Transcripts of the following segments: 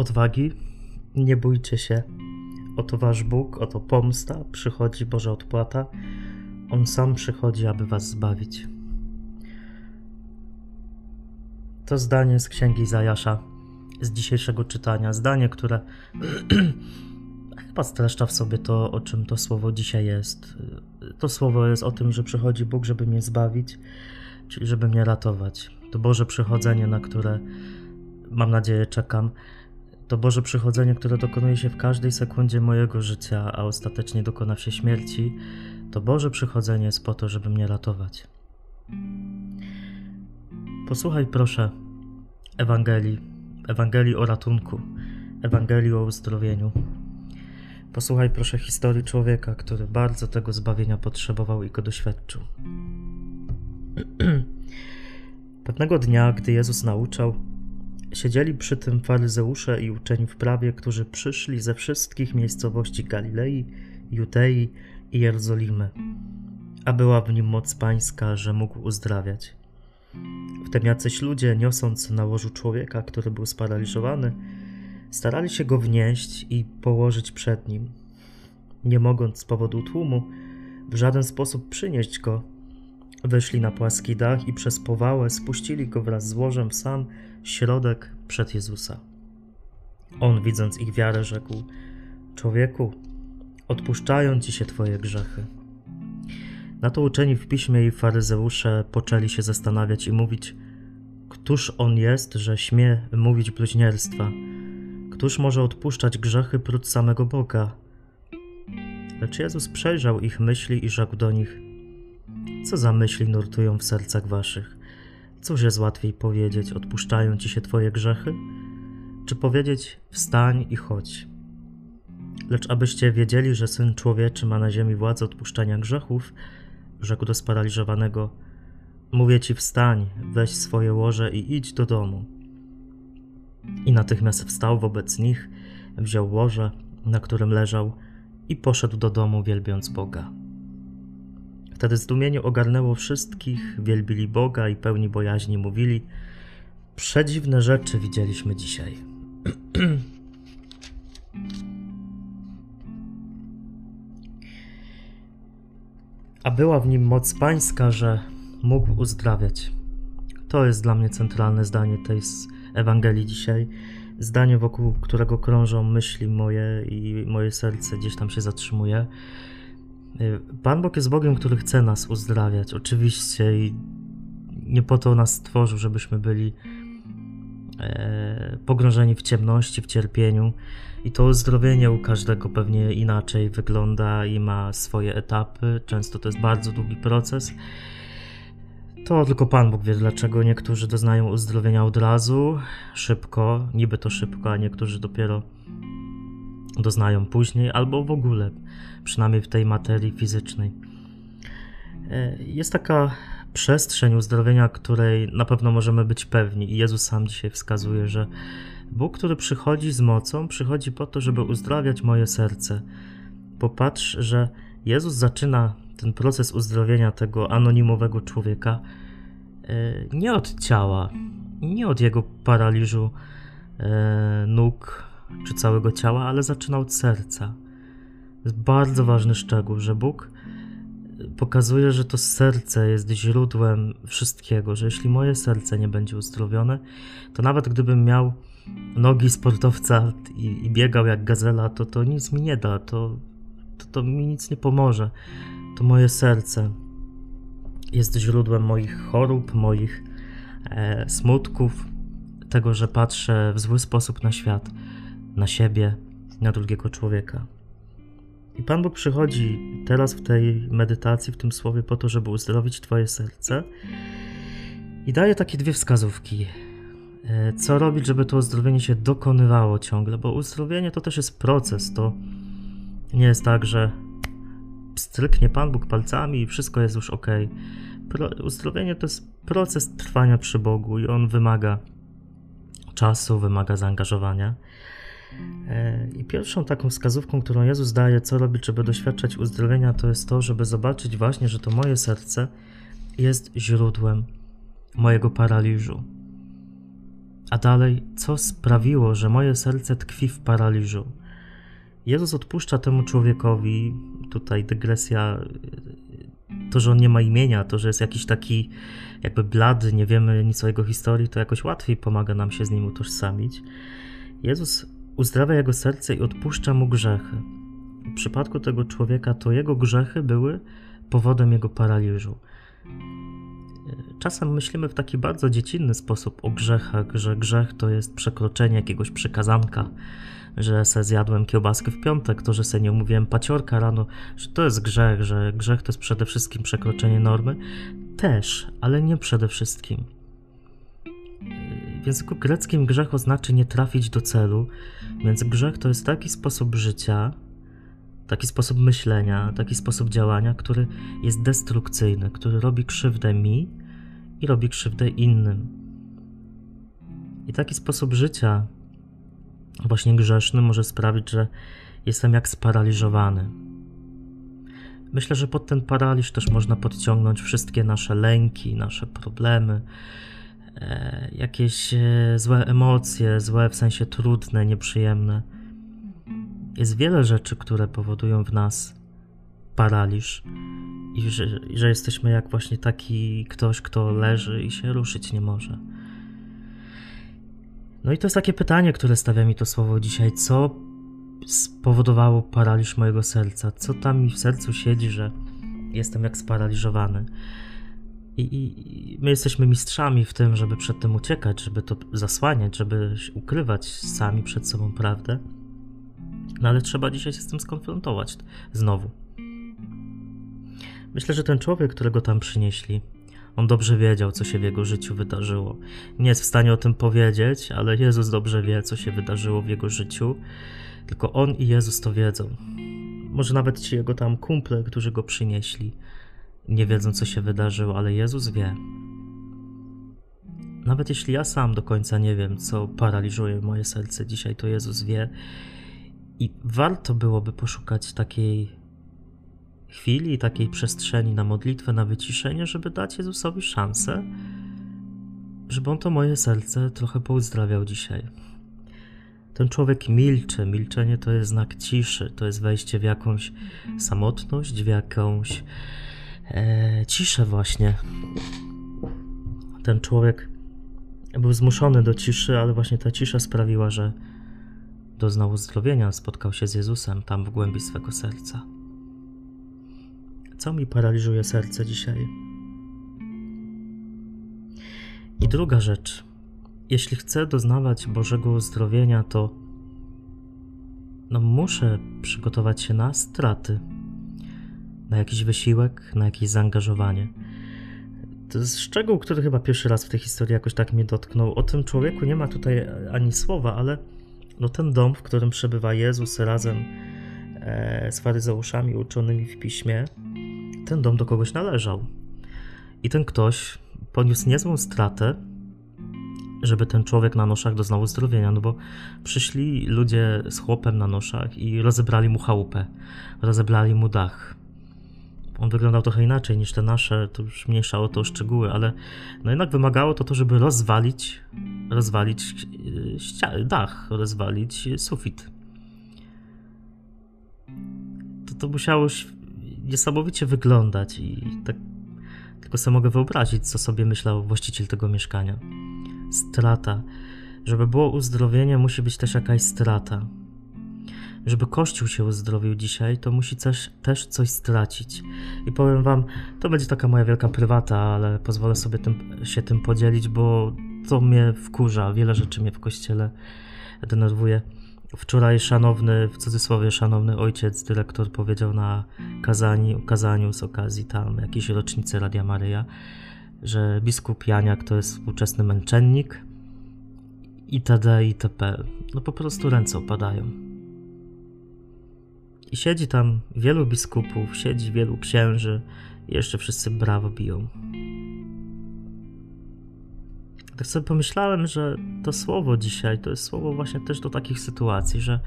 odwagi, nie bójcie się. Oto wasz Bóg, oto pomsta, przychodzi Boża odpłata. On sam przychodzi, aby was zbawić. To zdanie z księgi Zajasza z dzisiejszego czytania. Zdanie, które chyba streszcza w sobie to, o czym to słowo dzisiaj jest. To słowo jest o tym, że przychodzi Bóg, żeby mnie zbawić, czyli żeby mnie ratować. To Boże przychodzenie, na które mam nadzieję czekam. To Boże przychodzenie, które dokonuje się w każdej sekundzie mojego życia, a ostatecznie dokona się śmierci. To Boże przychodzenie jest po to, żeby mnie ratować. Posłuchaj proszę Ewangelii, Ewangelii o ratunku, Ewangelii o uzdrowieniu. Posłuchaj proszę historii człowieka, który bardzo tego zbawienia potrzebował i go doświadczył. Pewnego dnia, gdy Jezus nauczał, siedzieli przy tym faryzeusze i uczeni w prawie, którzy przyszli ze wszystkich miejscowości Galilei, Judei i Jerozolimy, a była w nim moc pańska, że mógł uzdrawiać. Wtem jacyś ludzie, niosąc na łożu człowieka, który był sparaliżowany, starali się go wnieść i położyć przed nim. Nie mogąc z powodu tłumu w żaden sposób przynieść go, wyszli na płaski dach i przez powałę spuścili go wraz z łożem w sam środek przed Jezusa. On, widząc ich wiarę, rzekł: Człowieku, odpuszczają ci się twoje grzechy. Na to uczeni w piśmie i faryzeusze poczęli się zastanawiać i mówić: Któż on jest, że śmie mówić bluźnierstwa? Któż może odpuszczać grzechy prócz samego Boga? Lecz Jezus przejrzał ich myśli i rzekł do nich: Co za myśli nurtują w sercach waszych? Cóż jest łatwiej powiedzieć: Odpuszczają ci się twoje grzechy? Czy powiedzieć: Wstań i chodź? Lecz abyście wiedzieli, że syn człowieczy ma na ziemi władzę odpuszczania grzechów, rzekł do sparaliżowanego: Mówię ci, wstań, weź swoje łoże i idź do domu. I natychmiast wstał wobec nich, wziął łoże, na którym leżał, i poszedł do domu, wielbiąc Boga. Wtedy zdumienie ogarnęło wszystkich, wielbili Boga i pełni bojaźni mówili: Przedziwne rzeczy widzieliśmy dzisiaj. A była w nim moc pańska, że mógł uzdrawiać. To jest dla mnie centralne zdanie tej Ewangelii dzisiaj. Zdanie, wokół którego krążą myśli moje i moje serce gdzieś tam się zatrzymuje. Pan Bóg jest Bogiem, który chce nas uzdrawiać, oczywiście, i nie po to nas stworzył, żebyśmy byli e, pogrążeni w ciemności, w cierpieniu. I to uzdrowienie u każdego pewnie inaczej wygląda i ma swoje etapy. Często to jest bardzo długi proces. To tylko Pan Bóg wie, dlaczego niektórzy doznają uzdrowienia od razu, szybko, niby to szybko, a niektórzy dopiero doznają później, albo w ogóle, przynajmniej w tej materii fizycznej. E, jest taka przestrzeń uzdrowienia, której na pewno możemy być pewni, i Jezus sam dzisiaj wskazuje, że Bóg, który przychodzi z mocą, przychodzi po to, żeby uzdrawiać moje serce. Popatrz, że Jezus zaczyna ten proces uzdrowienia tego anonimowego człowieka e, nie od ciała, nie od jego paraliżu e, nóg czy całego ciała, ale zaczyna od serca. Jest bardzo ważny szczegół, że Bóg pokazuje, że to serce jest źródłem wszystkiego, że jeśli moje serce nie będzie uzdrowione, to nawet gdybym miał nogi sportowca i, i biegał jak gazela, to to nic mi nie da, to, to, to mi nic nie pomoże. To moje serce jest źródłem moich chorób, moich e, smutków, tego, że patrzę w zły sposób na świat, na siebie, na drugiego człowieka. I Pan Bóg przychodzi teraz w tej medytacji, w tym słowie, po to, żeby uzdrowić Twoje serce i daje takie dwie wskazówki. E, co robić, żeby to uzdrowienie się dokonywało ciągle, bo uzdrowienie to też jest proces. To nie jest tak, że stryknie Pan Bóg palcami i wszystko jest już ok. Pro, uzdrowienie to jest proces trwania przy Bogu i on wymaga czasu, wymaga zaangażowania. E, I pierwszą taką wskazówką, którą Jezus daje, co robić, żeby doświadczać uzdrowienia, to jest to, żeby zobaczyć właśnie, że to moje serce jest źródłem mojego paraliżu. A dalej, co sprawiło, że moje serce tkwi w paraliżu? Jezus odpuszcza temu człowiekowi, tutaj dygresja, to, że on nie ma imienia, to, że jest jakiś taki jakby blady, nie wiemy nic o jego historii, to jakoś łatwiej pomaga nam się z nim utożsamić. Jezus uzdrawia jego serce i odpuszcza mu grzechy. W przypadku tego człowieka to jego grzechy były powodem jego paraliżu. Czasem myślimy w taki bardzo dziecinny sposób o grzechach, że grzech to jest przekroczenie jakiegoś przykazanka, że se zjadłem kiełbaskę w piątek, to, że se nie umówiłem paciorka rano, że to jest grzech, że grzech to jest przede wszystkim przekroczenie normy. Też, ale nie przede wszystkim. W języku greckim grzech oznacza nie trafić do celu, więc grzech to jest taki sposób życia, taki sposób myślenia, taki sposób działania, który jest destrukcyjny, który robi krzywdę mi i robi krzywdę innym. I taki sposób życia, właśnie grzeszny, może sprawić, że jestem jak sparaliżowany. Myślę, że pod ten paraliż też można podciągnąć wszystkie nasze lęki, nasze problemy, jakieś e, złe emocje, złe w sensie trudne, nieprzyjemne jest wiele rzeczy, które powodują w nas paraliż i że, że jesteśmy jak właśnie taki ktoś, kto leży i się ruszyć nie może. No i to jest takie pytanie, które stawia mi to słowo dzisiaj. Co spowodowało paraliż mojego serca? Co tam mi w sercu siedzi, że jestem jak sparaliżowany? I, i, my jesteśmy mistrzami w tym, żeby przed tym uciekać, żeby to zasłaniać, żeby ukrywać sami przed sobą prawdę. No ale trzeba dzisiaj się z tym skonfrontować znowu. Myślę, że ten człowiek, którego tam przynieśli, on dobrze wiedział, co się w jego życiu wydarzyło. Nie jest w stanie o tym powiedzieć, ale Jezus dobrze wie, co się wydarzyło w jego życiu. Tylko on i Jezus to wiedzą. Może nawet ci jego tam kumple, którzy go przynieśli, nie wiedzą, co się wydarzyło, ale Jezus wie. Nawet jeśli ja sam do końca nie wiem, co paraliżuje moje serce dzisiaj, to Jezus wie i warto byłoby poszukać takiej chwili, takiej przestrzeni na modlitwę, na wyciszenie, żeby dać Jezusowi szansę, żeby on to moje serce trochę pouzdrawiał dzisiaj. Ten człowiek milczy. Milczenie to jest znak ciszy, to jest wejście w jakąś samotność, w jakąś e, ciszę, właśnie. Ten człowiek był zmuszony do ciszy, ale właśnie ta cisza sprawiła, że doznał uzdrowienia, spotkał się z Jezusem tam w głębi swego serca. Co mi paraliżuje serce dzisiaj? I druga rzecz. Jeśli chcę doznawać Bożego uzdrowienia, to no muszę przygotować się na straty, na jakiś wysiłek, na jakieś zaangażowanie. To jest szczegół, który chyba pierwszy raz w tej historii jakoś tak mnie dotknął. O tym człowieku nie ma tutaj ani słowa, ale no ten dom, w którym przebywa Jezus razem e, z faryzeuszami uczonymi w piśmie, ten dom do kogoś należał. I ten ktoś poniósł niezłą stratę, żeby ten człowiek na noszach doznał uzdrowienia, no bo przyszli ludzie z chłopem na noszach i rozebrali mu chałupę, rozebrali mu dach. On wyglądał trochę inaczej niż te nasze, to już mniejsza o to szczegóły, ale no jednak wymagało to to, żeby rozwalić, rozwalić e, dach, rozwalić sufit. To, to musiało niesamowicie wyglądać i tak tylko sobie mogę wyobrazić, co sobie myślał właściciel tego mieszkania. Strata. Żeby było uzdrowienie, musi być też jakaś strata żeby Kościół się uzdrowił dzisiaj, to musi też, też coś stracić. I powiem Wam, to będzie taka moja wielka prywata, ale pozwolę sobie tym, się tym podzielić, bo to mnie wkurza. Wiele rzeczy mnie w Kościele denerwuje. Wczoraj szanowny, w cudzysłowie szanowny ojciec, dyrektor powiedział na kazaniu, kazaniu z okazji tam jakiejś rocznicy Radia Maryja, że biskup Janiak to jest współczesny męczennik itd. itp. No po prostu ręce opadają. I siedzi tam wielu biskupów, siedzi wielu księży i jeszcze wszyscy brawo biją. Tak sobie pomyślałem, że to słowo dzisiaj to jest słowo właśnie też do takich sytuacji, że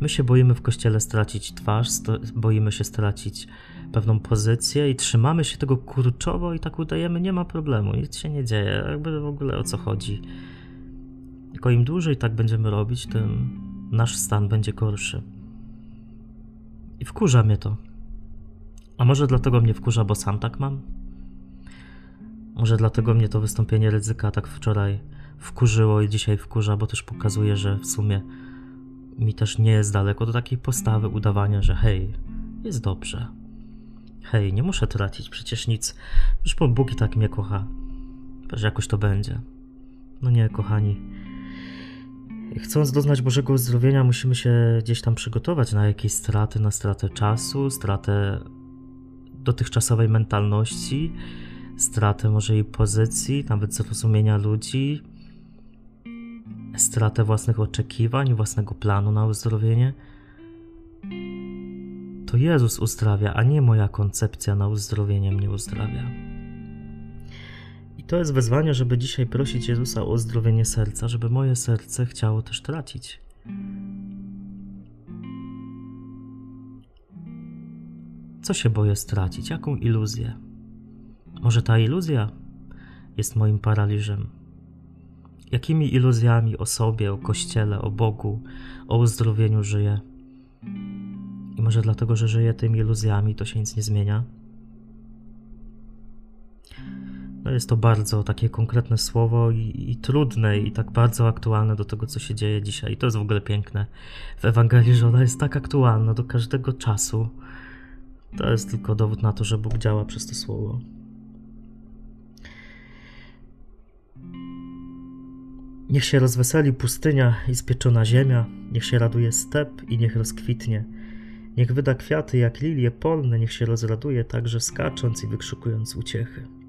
my się boimy w kościele stracić twarz, boimy się stracić pewną pozycję i trzymamy się tego kurczowo i tak udajemy, nie ma problemu, nic się nie dzieje, jakby w ogóle o co chodzi. Tylko im dłużej tak będziemy robić, tym nasz stan będzie gorszy. I wkurza mnie to. A może dlatego mnie wkurza, bo sam tak mam? Może dlatego mnie to wystąpienie ryzyka tak wczoraj wkurzyło i dzisiaj wkurza, bo też pokazuje, że w sumie mi też nie jest daleko do takiej postawy udawania, że hej, jest dobrze. Hej, nie muszę tracić przecież nic. Już bo Bóg i tak mnie kocha. Że jakoś to będzie. No nie, kochani. Chcąc doznać Bożego uzdrowienia, musimy się gdzieś tam przygotować na jakieś straty, na stratę czasu, stratę dotychczasowej mentalności, stratę może i pozycji, nawet zrozumienia ludzi, stratę własnych oczekiwań, własnego planu na uzdrowienie. To Jezus uzdrawia, a nie moja koncepcja na uzdrowienie mnie uzdrawia. To jest wezwanie, żeby dzisiaj prosić Jezusa o uzdrowienie serca, żeby moje serce chciało też tracić. Co się boję stracić? Jaką iluzję? Może ta iluzja jest moim paraliżem? Jakimi iluzjami o sobie, o Kościele, o Bogu, o uzdrowieniu żyję? I może dlatego, że żyję tymi iluzjami, to się nic nie zmienia? Jest to bardzo takie konkretne słowo i, i, trudne i tak bardzo aktualne do tego, co się dzieje dzisiaj. I to jest w ogóle piękne w Ewangelii, że ona jest tak aktualna do każdego czasu. To jest tylko dowód na to, że Bóg działa przez to słowo. Niech się rozweseli pustynia i spieczona ziemia, niech się raduje step i niech rozkwitnie. Niech wyda kwiaty jak lilie polne, niech się rozraduje także skacząc i wykrzykując uciechy.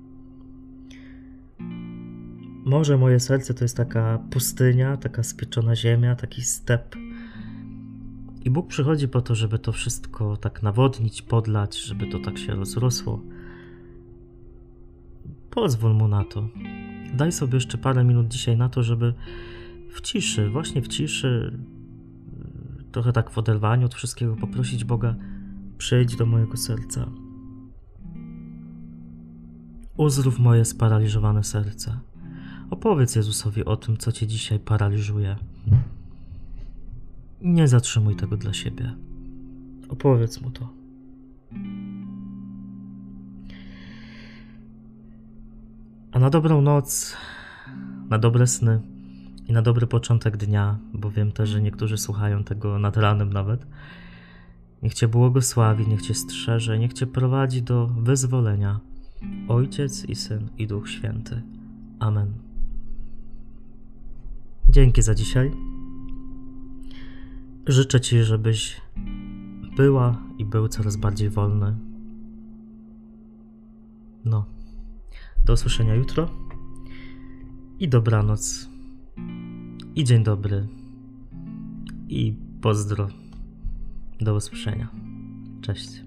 Może moje serce to jest taka pustynia, taka spieczona ziemia, taki step. I Bóg przychodzi po to, żeby to wszystko tak nawodnić, podlać, żeby to tak się rozrosło. Pozwól mu na to. Daj sobie jeszcze parę minut dzisiaj na to, żeby w ciszy, właśnie w ciszy, trochę tak w oderwaniu od wszystkiego, poprosić Boga, przyjdź do mojego serca. Uzdrów moje sparaliżowane serce. Opowiedz Jezusowi o tym, co cię dzisiaj paraliżuje. Nie zatrzymuj tego dla siebie. Opowiedz mu to. A na dobrą noc, na dobre sny i na dobry początek dnia, bo wiem też, że niektórzy słuchają tego nad ranem nawet. Niech Cię błogosławi, niech Cię strzeże, niech Cię prowadzi do wyzwolenia. Ojciec i Syn i Duch Święty. Amen. Dzięki za dzisiaj. Życzę Ci, żebyś była i był coraz bardziej wolny. No. Do usłyszenia jutro. I dobranoc. I dzień dobry. I pozdro. Do usłyszenia. Cześć.